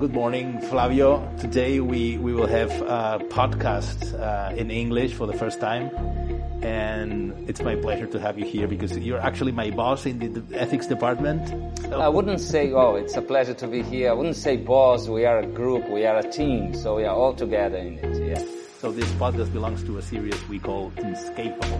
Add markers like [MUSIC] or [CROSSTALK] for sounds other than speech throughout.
good morning, Flavio. Today we, we will have a podcast uh, in English for the first time. And it's my pleasure to have you here because you're actually my boss in the, the ethics department. So. I wouldn't say, oh, it's a pleasure to be here. I wouldn't say boss, we are a group, we are a team, so we are all together in it, yeah. So this podcast belongs to a series we call Inescapable.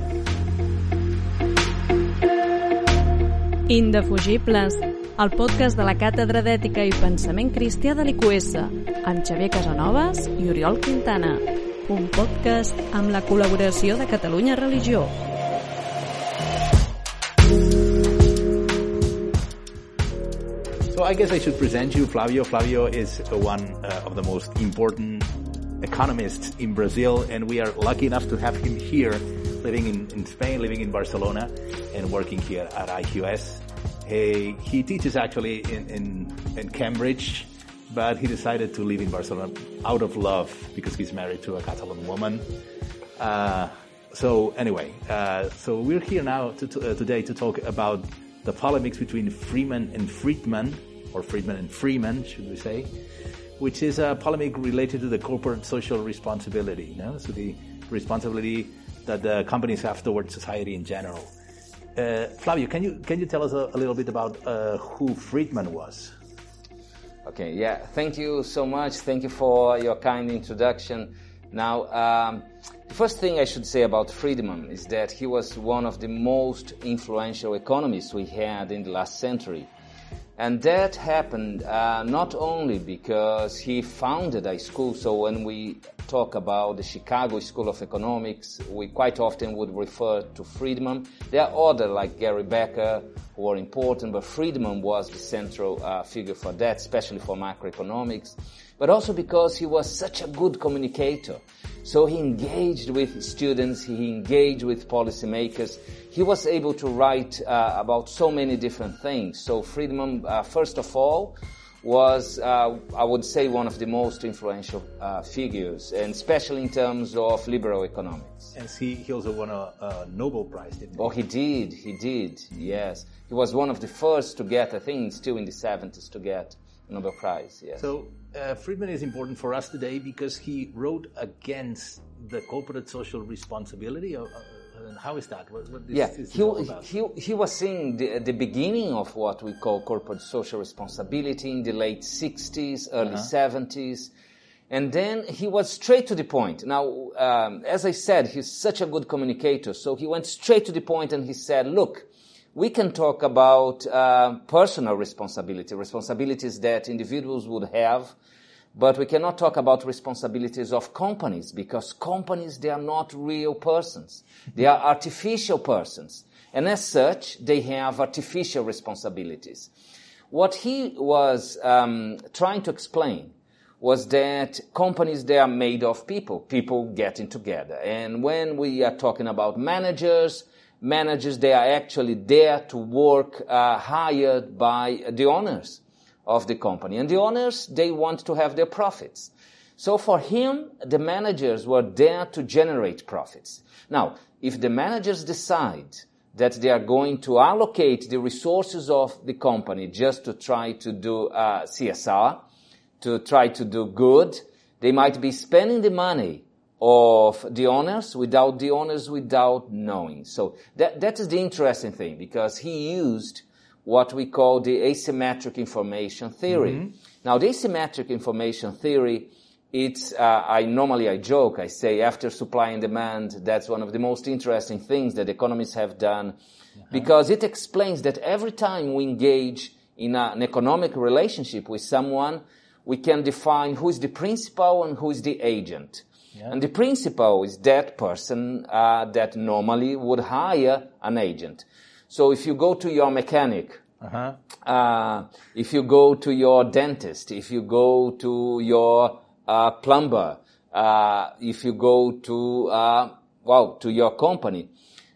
Indefugibles, el podcast de la Càtedra d'Ètica i Pensament Cristià de l'IQS, amb Xavier Casanovas i Oriol Quintana. Un podcast amb la col·laboració de Catalunya Religió. So I guess I should present you, Flavio. Flavio is one uh, of the most important economists in Brazil, and we are lucky enough to have him here living in, in Spain, living in Barcelona, and working here at IQS. He, he teaches actually in, in, in Cambridge, but he decided to live in Barcelona out of love because he's married to a Catalan woman. Uh, so anyway, uh, so we're here now to, to, uh, today to talk about the polemics between Freeman and Friedman, or Friedman and Freeman, should we say, which is a polemic related to the corporate social responsibility, you know? so the responsibility that the companies have towards society in general. Uh, Flavio, can you can you tell us a, a little bit about uh, who Friedman was? Okay, yeah, thank you so much. Thank you for your kind introduction. Now, um, the first thing I should say about Friedman is that he was one of the most influential economists we had in the last century. And that happened uh, not only because he founded a school, so when we talk about the Chicago School of Economics, we quite often would refer to Friedman. There are others like Gary Becker who are important, but Friedman was the central uh, figure for that, especially for macroeconomics. But also because he was such a good communicator. So he engaged with students, he engaged with policymakers, he was able to write uh, about so many different things. So Friedman, uh, first of all, was, uh, I would say, one of the most influential uh, figures, and especially in terms of liberal economics. And he, he also won a, a Nobel Prize, didn't he? Oh, he did, he did, yes. He was one of the first to get, I think, still in the 70s, to get Nobel Prize, yes. So uh, Friedman is important for us today because he wrote against the corporate social responsibility. Or, and how is that? What, what yeah, he, he, he was seeing the, the beginning of what we call corporate social responsibility in the late 60s, early uh-huh. 70s. And then he was straight to the point. Now, um, as I said, he's such a good communicator. So he went straight to the point and he said, look, we can talk about uh, personal responsibility, responsibilities that individuals would have but we cannot talk about responsibilities of companies because companies, they are not real persons. They are artificial persons. And as such, they have artificial responsibilities. What he was um, trying to explain was that companies, they are made of people, people getting together. And when we are talking about managers, managers, they are actually there to work uh, hired by the owners of the company. And the owners, they want to have their profits. So for him, the managers were there to generate profits. Now, if the managers decide that they are going to allocate the resources of the company just to try to do uh, CSR, to try to do good, they might be spending the money of the owners without the owners without knowing. So that, that is the interesting thing because he used what we call the asymmetric information theory. Mm-hmm. Now, the asymmetric information theory, it's, uh, I normally I joke, I say after supply and demand, that's one of the most interesting things that economists have done uh-huh. because it explains that every time we engage in a, an economic relationship with someone, we can define who is the principal and who is the agent. Yeah. And the principal is that person uh, that normally would hire an agent. So if you go to your mechanic, uh-huh. uh, if you go to your dentist, if you go to your uh, plumber, uh, if you go to uh, well to your company,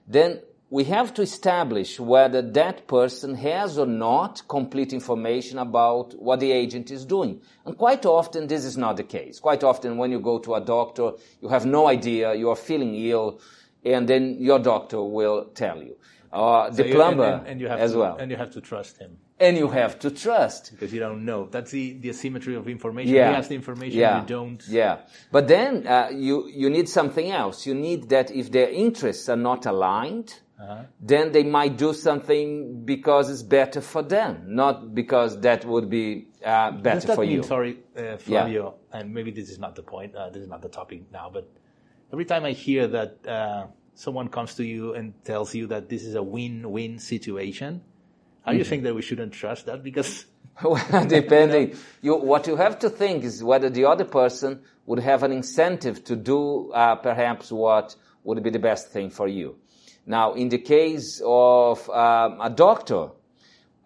then we have to establish whether that person has or not complete information about what the agent is doing. And quite often this is not the case. Quite often when you go to a doctor, you have no idea, you are feeling ill, and then your doctor will tell you uh, so the plumber and, and, and as to, well. And you have to trust him. and you have to trust. Because you don't know. That's the, the asymmetry of information. Yeah. He has the information, yeah. you don't. Yeah. But then uh, you, you need something else. You need that if their interests are not aligned, then they might do something because it's better for them, not because that would be uh, better for mean, you. sorry, uh, Flavio, and maybe this is not the point, uh, this is not the topic now, but every time I hear that uh, someone comes to you and tells you that this is a win-win situation, are Mm-hmm. you saying that we shouldn't trust that? Because [LAUGHS] Well, [LAUGHS] depending, you, what you have to think is whether the other person would have an incentive to do uh, perhaps what would be the best thing for you. Now, in the case of um, a doctor,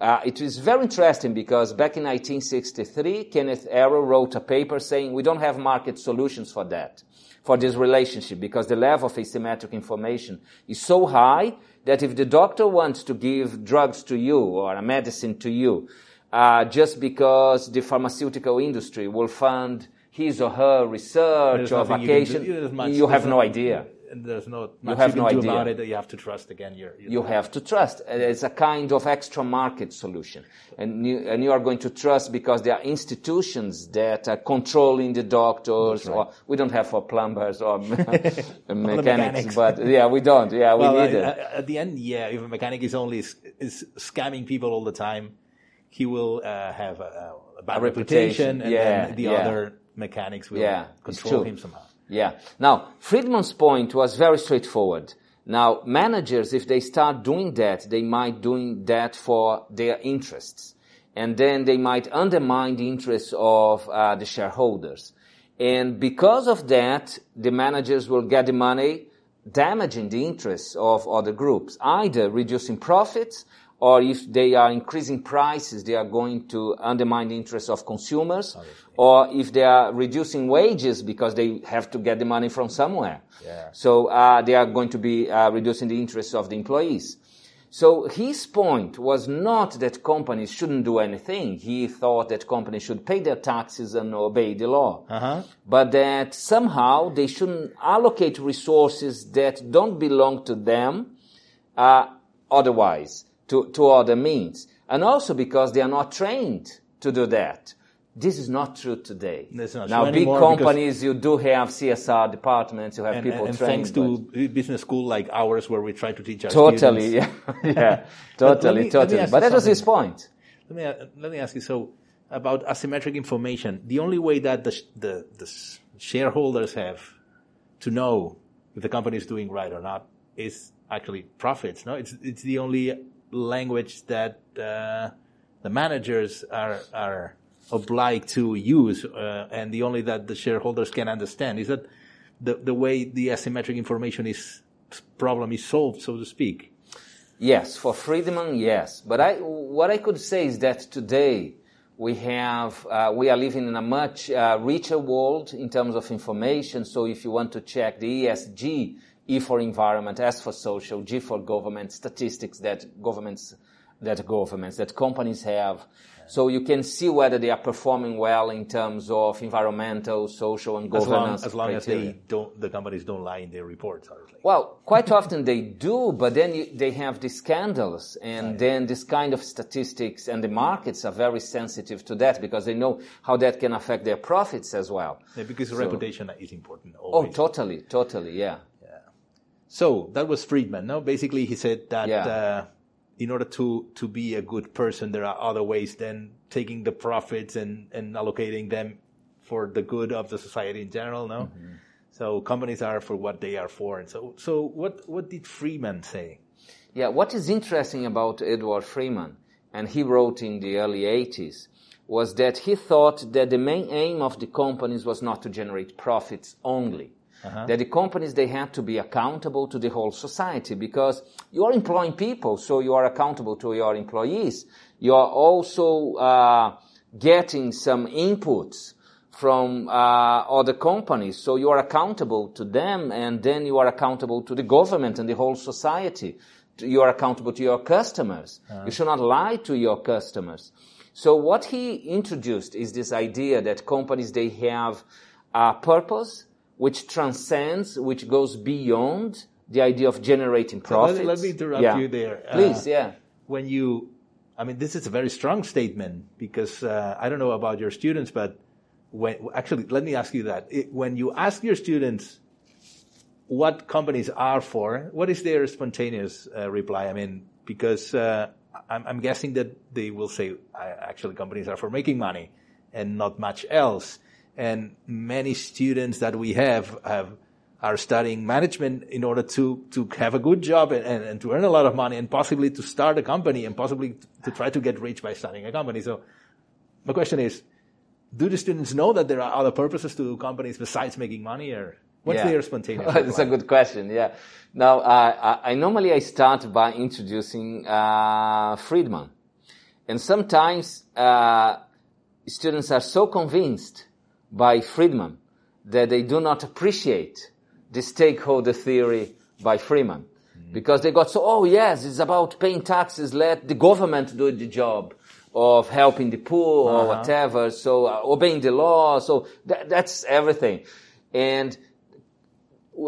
uh, it is very interesting because back in 1963, Kenneth Arrow wrote a paper saying we don't have market solutions for that, for this relationship, because the level of asymmetric information is so high that if the doctor wants to give drugs to you or a medicine to you, uh, just because the pharmaceutical industry will fund his or her research or nothing you do- vacation, you have no idea. And there's no much have you no do idea. about it. That you have to trust again. Your, your you have to trust. Uh, It's a kind of extra market solution. And you, and you are going to trust because there are institutions that are controlling the doctors, or we don't have for plumbers or [LAUGHS] [LAUGHS] mechanics, mechanics. but yeah, we don't. Yeah, we well, need I- it. At the end, yeah, if a mechanic is only is scamming people all the time, he will uh, have a, a bad A reputation, reputation, and yeah, then the yeah. other mechanics will Yeah, control him somehow. Yeah. Now, Friedman's point was very straightforward. Now, managers, if they start doing that, they might doing that for their interests. And then they might undermine the interests of uh, the shareholders. And because of that, the managers will get the money damaging the interests of other groups, either reducing profits or if they are increasing prices, they are going to undermine the interests of consumers, or if they are reducing wages because they have to get the money from somewhere. Yeah. So uh, they are going to be uh, reducing the interests of the employees. So his point was not that companies shouldn't do anything. He thought that companies should pay their taxes and obey the law. Uh-huh. But that somehow they shouldn't allocate resources that don't belong to them uh, otherwise, to, to other means. And also because they are not trained to do that. This is not true today. Not now, true big companies, you do have CSR departments, you have And, people and trained. thanks to business school like ours, where we try to teach our Totally, students. yeah, [LAUGHS] [LAUGHS] yeah, totally, me- totally. But that was his point. Let me let me ask you. So about asymmetric information, the only way that the the, the shareholders have to know if the company is doing right or not is actually profits. No, it's it's the only language that uh, the managers are are obliged to use, uh, and the only that the shareholders can understand is that the the way the asymmetric information is problem is solved, so to speak. Yes, for Friedman, yes. But I, what I could say is that today we have, uh, we are living in a much uh, richer world in terms of information. So if you want to check the ESG, E for environment, S for social, G for government, statistics that governments, that governments, that companies have. So you can see whether they are performing well in terms of environmental, social, and As long, governance as long as they don't, the companies don't lie in their reports, obviously. Well, quite often they do, but then you, they have these scandals, and then this kind of statistics and the markets are very sensitive to that because they know how that can affect their profits as well. Yeah, because reputation is important. Oh, totally, totally, yeah. So that was Friedman. No, basically he said that Yeah. uh, in order to to be a good person, there are other ways than taking the profits and and allocating them for the good of the society in general. No, Mm-hmm. so companies are for what they are for. And so so what what did Friedman say? Yeah, what is interesting about Edward Freeman, and he wrote in the early 80s, was that he thought that the main aim of the companies was not to generate profits only. That the companies, they have to be accountable to the whole society because you are employing people, so you are accountable to your employees. You are also uh, getting some inputs from uh, other companies. So you are accountable to them, and then you are accountable to the government and the whole society. You are accountable to your customers. You should not lie to your customers. So what he introduced is this idea that companies they have a purpose which transcends, which goes beyond the idea of generating Let, profits. let me interrupt Yeah. you there. Uh, Please, yeah. When you I mean, this is a very strong statement because uh, I don't know about your students, but when, actually, let me ask you that. It, when you ask your students what companies are for, what is their spontaneous uh, reply? I mean, because uh, I'm, I'm, guessing that they will say, actually, companies are for making money and not much else. And many students that we have have are studying management in order to, to have a good job and, and, and, to earn a lot of money and possibly to start a company and possibly to try to get rich by starting a company. So my question is, do the students know that there are other purposes to companies besides making money or what's yeah. their [LAUGHS] spontaneous? That's a good question. Yeah. Now, uh, I, I, normally I start by introducing, uh, Friedman. And sometimes, uh, students are so convinced by Friedman that they do not appreciate the stakeholder theory by Freeman. Mm-hmm. Because they got so, oh yes, it's about paying taxes, let the government do the job of helping the poor uh-huh. or whatever, so uh, obeying the law, so that, that's everything. And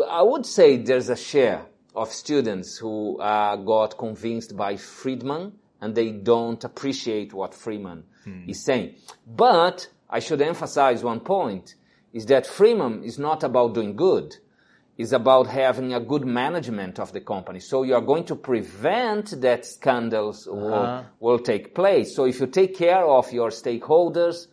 I would say there's a share of students who uh, got convinced by Friedman and they don't appreciate what Freeman hmm. is saying. But I should emphasize one point is that Freeman is not about doing good It's about having a good management of the company. So you are going to prevent that scandals uh-huh. will, will take place. So if you take care of your stakeholders,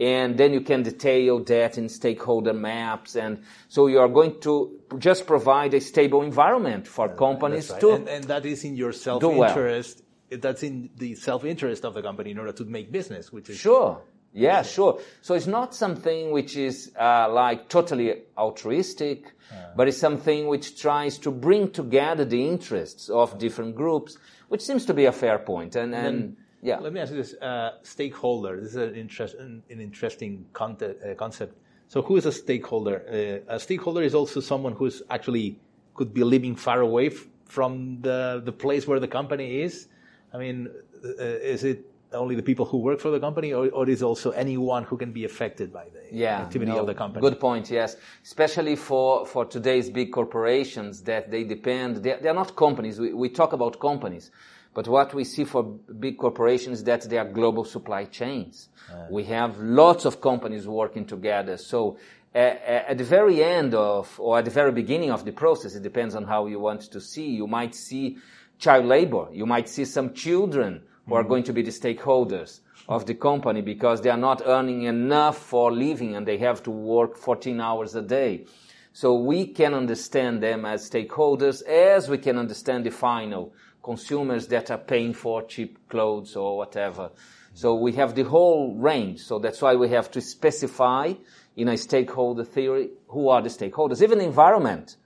and then you can detail that in stakeholder maps. And so you are going to just provide a stable environment for companies right. to. And, and, that is in your self-interest. Well. That's in the self-interest of the company in order to make business, which is. Sure. Yeah, sure. So it's not something which is uh, like totally altruistic, yeah. but it's something which tries to bring together the interests of different groups, which seems to be a fair point. And, and, and yeah. Let me ask you this: uh, stakeholder. This is an, interest, an, an interesting concept, uh, concept. So, who is a stakeholder? Uh, a stakeholder is also someone who is actually could be living far away f- from the the place where the company is. I mean, uh, is it only the people who work for the company, or, or is also anyone who can be affected by the yeah, activity no, of the company? Good point. Yes, especially for for today's big corporations that they depend. They, they are not companies. We, we talk about companies, but what we see for big corporations is that they are global supply chains. Yeah. We have lots of companies working together. So at the very end of, or at the very beginning of the process, it depends on how you want to see. You might see child labor. You might see some children who are going to be the stakeholders of the company because they are not earning enough for living and they have to work 14 hours a day. So we can understand them as stakeholders as we can understand the final consumers that are paying for cheap clothes or whatever. So we have the whole range. So that's why we have to specify in a stakeholder theory who are the stakeholders. Even environment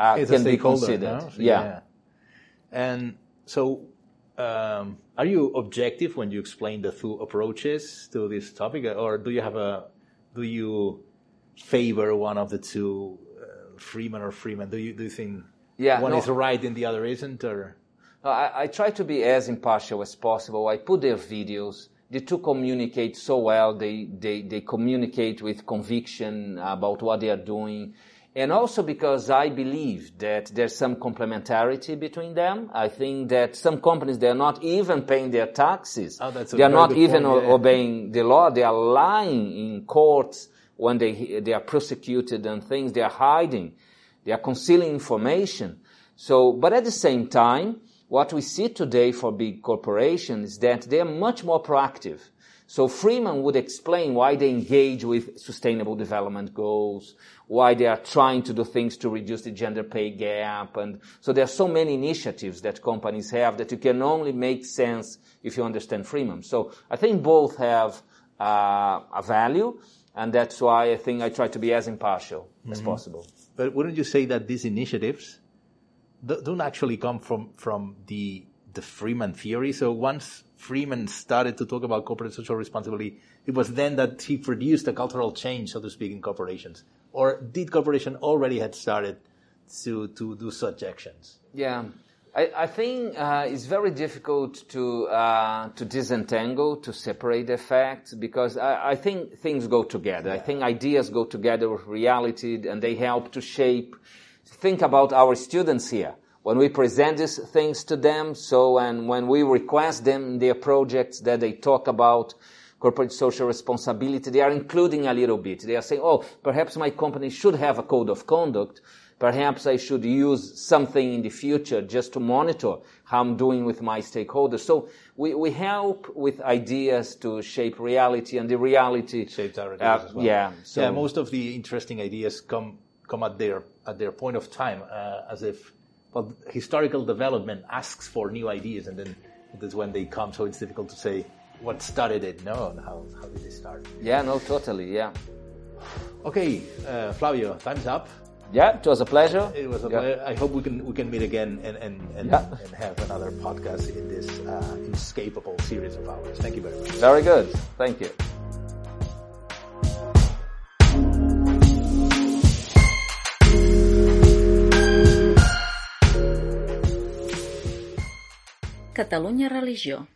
uh, can be considered. No? So, yeah. yeah. And so um, are you objective when you explain the two approaches to this topic, or do you have a do you favor one of the two, uh, Freeman or Freeman? Do you do you think yeah, one no, is right and the other isn't, or? I, I try to be as impartial as possible. I put their videos. The two communicate so well. They, they, they communicate with conviction about what they are doing and also because I believe that there's some complementarity between them. I think that some companies, they're not even paying their taxes. Oh, they are not even point, yeah. obeying the law. They are lying in courts when they, they are prosecuted and things. They are hiding. They are concealing information. So, but at the same time, what we see today for big corporations is that they are much more proactive. So Freeman would explain why they engage with sustainable development goals, why they are trying to do things to reduce the gender pay gap. And so there are so many initiatives that companies have that you can only make sense if you understand Freeman. So I think both have uh, a value, and that's why I think I try to be as impartial mm-hmm. as possible. But wouldn't you say that these initiatives don't actually come from, from the, the Freeman theory? So once Freeman started to talk about corporate social responsibility, it was then that he produced a cultural change, so to speak, in corporations. Or did corporation already had started to, to do such actions? Yeah. I, I think uh, it's very difficult to uh, to disentangle, to separate the facts, because I, I think things go together. Yeah. I think ideas go together with reality, and they help to shape. Think about our students here when we present these things to them, so and when we request them their projects that they talk about corporate social responsibility, they are including a little bit. They are saying, oh, perhaps my company should have a code of conduct. Perhaps I should use something in the future just to monitor how I'm doing with my stakeholders. So we, we help with ideas to shape reality and the reality shapes our ideas uh, as well. Yeah. So yeah, most of the interesting ideas come come at their at their point of time, uh, as if well, historical development asks for new ideas, and then that's when they come. So it's difficult to say what started it. No, how how did it start? Yeah, no, totally. Yeah. Okay, uh, Flavio, time's up. Yeah, it was a pleasure. It was a yeah. pleasure. I hope we can we can meet again and and and, Yeah. and have another podcast in this uh, inescapable series of ours. Thank you very much. Very good. Thank you. Catalunya Religió.